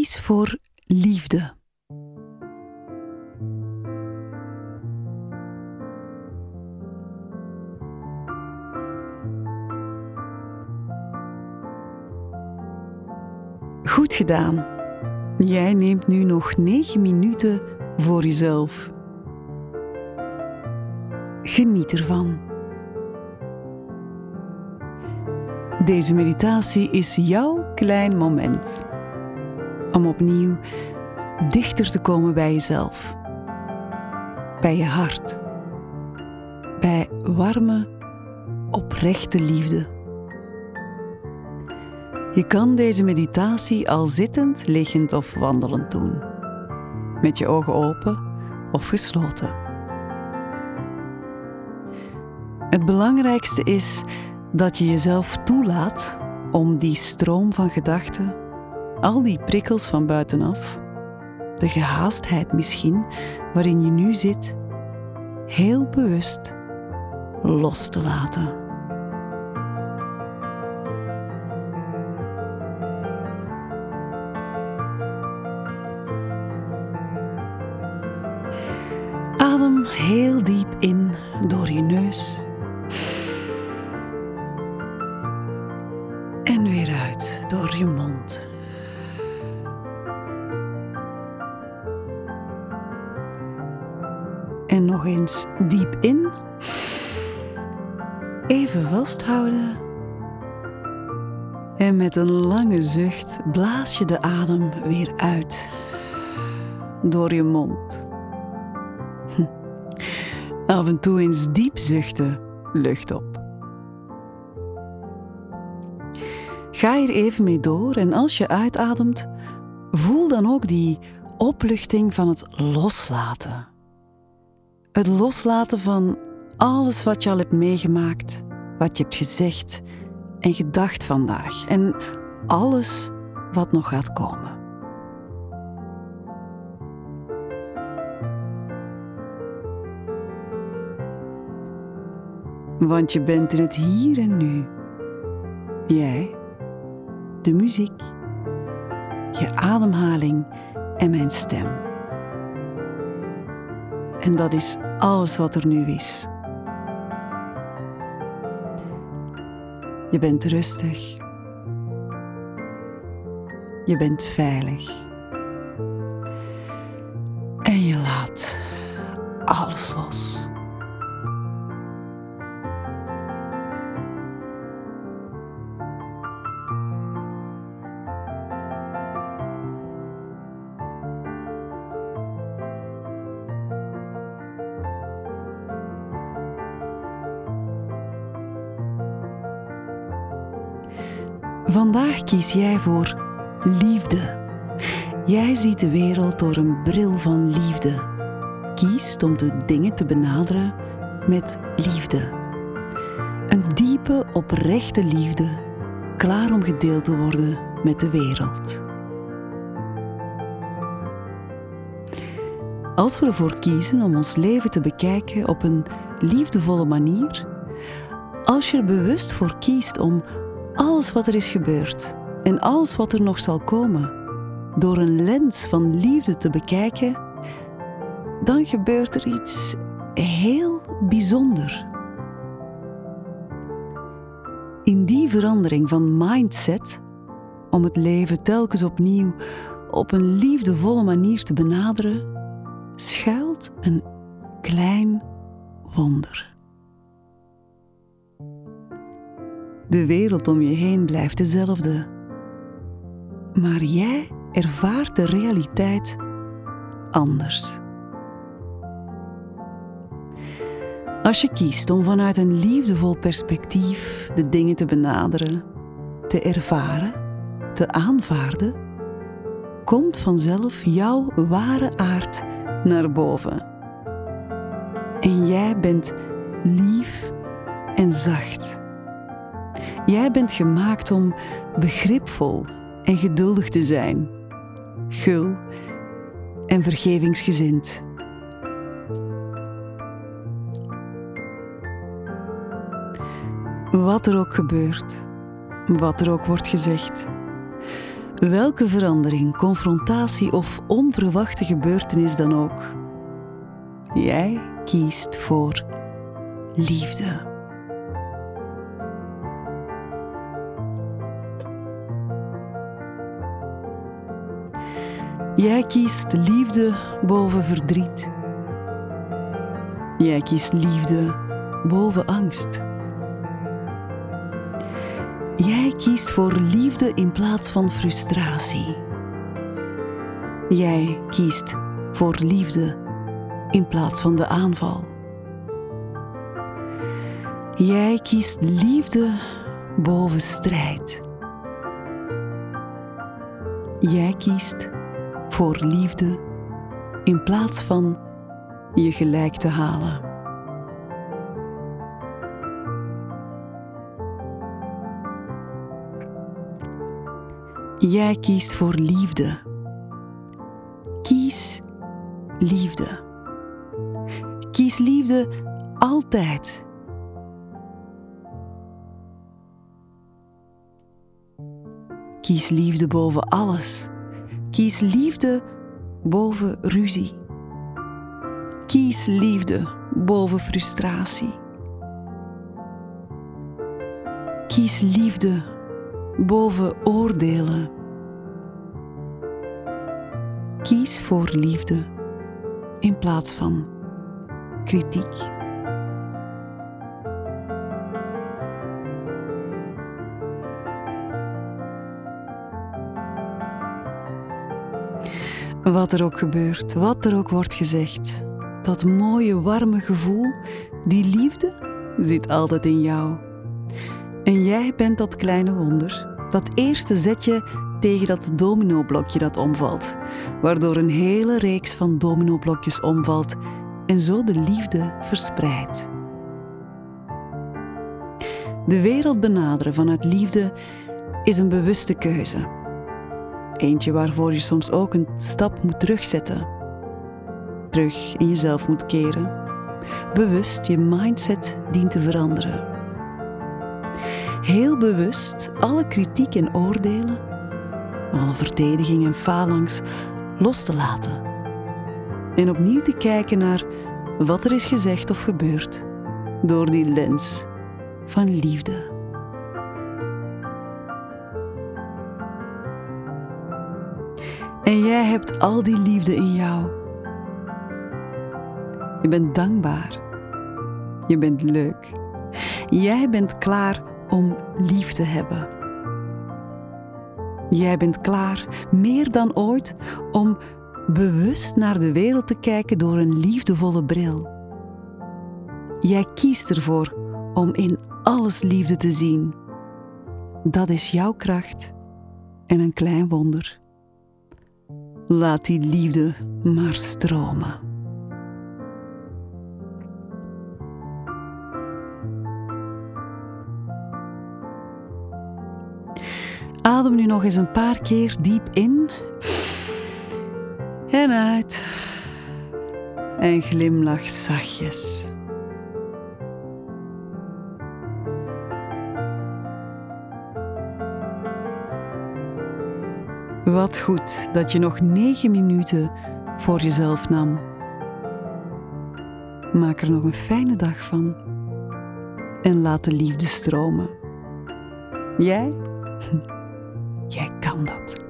Kies voor liefde. Goed gedaan. Jij neemt nu nog 9 minuten voor jezelf. Geniet ervan. Deze meditatie is jouw klein moment om opnieuw dichter te komen bij jezelf, bij je hart, bij warme, oprechte liefde. Je kan deze meditatie al zittend, liggend of wandelend doen, met je ogen open of gesloten. Het belangrijkste is dat je jezelf toelaat om die stroom van gedachten, al die prikkels van buitenaf, de gehaastheid misschien waarin je nu zit, heel bewust los te laten. Adem heel diep in door je neus. En weer uit door je mond. En nog eens diep in. Even vasthouden. En met een lange zucht blaas je de adem weer uit. Door je mond. Af en toe eens diep zuchten, lucht op. Ga hier even mee door en als je uitademt, voel dan ook die opluchting van het loslaten. Het loslaten van alles wat je al hebt meegemaakt, wat je hebt gezegd en gedacht vandaag en alles wat nog gaat komen. Want je bent in het hier en nu. Jij, de muziek, je ademhaling en mijn stem. En dat is alles wat er nu is. Je bent rustig. Je bent veilig. En je laat alles los. Vandaag kies jij voor liefde. Jij ziet de wereld door een bril van liefde. Kiest om de dingen te benaderen met liefde. Een diepe, oprechte liefde, klaar om gedeeld te worden met de wereld. Als we ervoor kiezen om ons leven te bekijken op een liefdevolle manier, als je er bewust voor kiest om alles wat er is gebeurd en alles wat er nog zal komen door een lens van liefde te bekijken, dan gebeurt er iets heel bijzonder. In die verandering van mindset, om het leven telkens opnieuw op een liefdevolle manier te benaderen, schuilt een klein wonder. De wereld om je heen blijft dezelfde. Maar jij ervaart de realiteit anders. Als je kiest om vanuit een liefdevol perspectief de dingen te benaderen, te ervaren, te aanvaarden, komt vanzelf jouw ware aard naar boven. En jij bent lief en zacht Jij bent gemaakt om begripvol en geduldig te zijn, gul en vergevingsgezind. Wat er ook gebeurt, wat er ook wordt gezegd, Welke verandering, confrontatie of onverwachte gebeurtenis dan ook. Jij kiest voor liefde. Jij kiest liefde boven verdriet. Jij kiest liefde boven angst. Jij kiest voor liefde in plaats van frustratie. Jij kiest voor liefde in plaats van de aanval. Jij kiest liefde boven strijd. Jij kiest voor liefde in plaats van je gelijk te halen. Jij kiest voor liefde. Kies liefde. Kies liefde altijd. Kies liefde boven alles. Kies liefde boven ruzie. Kies liefde boven frustratie. Kies liefde boven oordelen. Kies voor liefde in plaats van kritiek. Wat er ook gebeurt, wat er ook wordt gezegd, dat mooie warme gevoel, die liefde, zit altijd in jou. En jij bent dat kleine wonder, dat eerste zetje tegen dat dominoblokje dat omvalt, waardoor een hele reeks van dominoblokjes omvalt en zo de liefde verspreidt. De wereld benaderen vanuit liefde is een bewuste keuze. Eentje waarvoor je soms ook een stap moet terugzetten. Terug in jezelf moet keren. Bewust je mindset dient te veranderen. Heel bewust alle kritiek en oordelen, alle verdediging en phalanx los te laten. En opnieuw te kijken naar wat er is gezegd of gebeurd door die lens van liefde. En jij hebt al die liefde in jou. Je bent dankbaar. Je bent leuk. Jij bent klaar om lief te hebben. Jij bent klaar, meer dan ooit, om bewust naar de wereld te kijken door een liefdevolle bril. Jij kiest ervoor om in alles liefde te zien. Dat is jouw kracht en een klein wonder. Laat die liefde maar stromen. Adem nu nog eens een paar keer diep in en uit. En glimlach zachtjes. Wat goed dat je nog negen minuten voor jezelf nam. Maak er nog een fijne dag van. En laat de liefde stromen. Jij? Jij kan dat.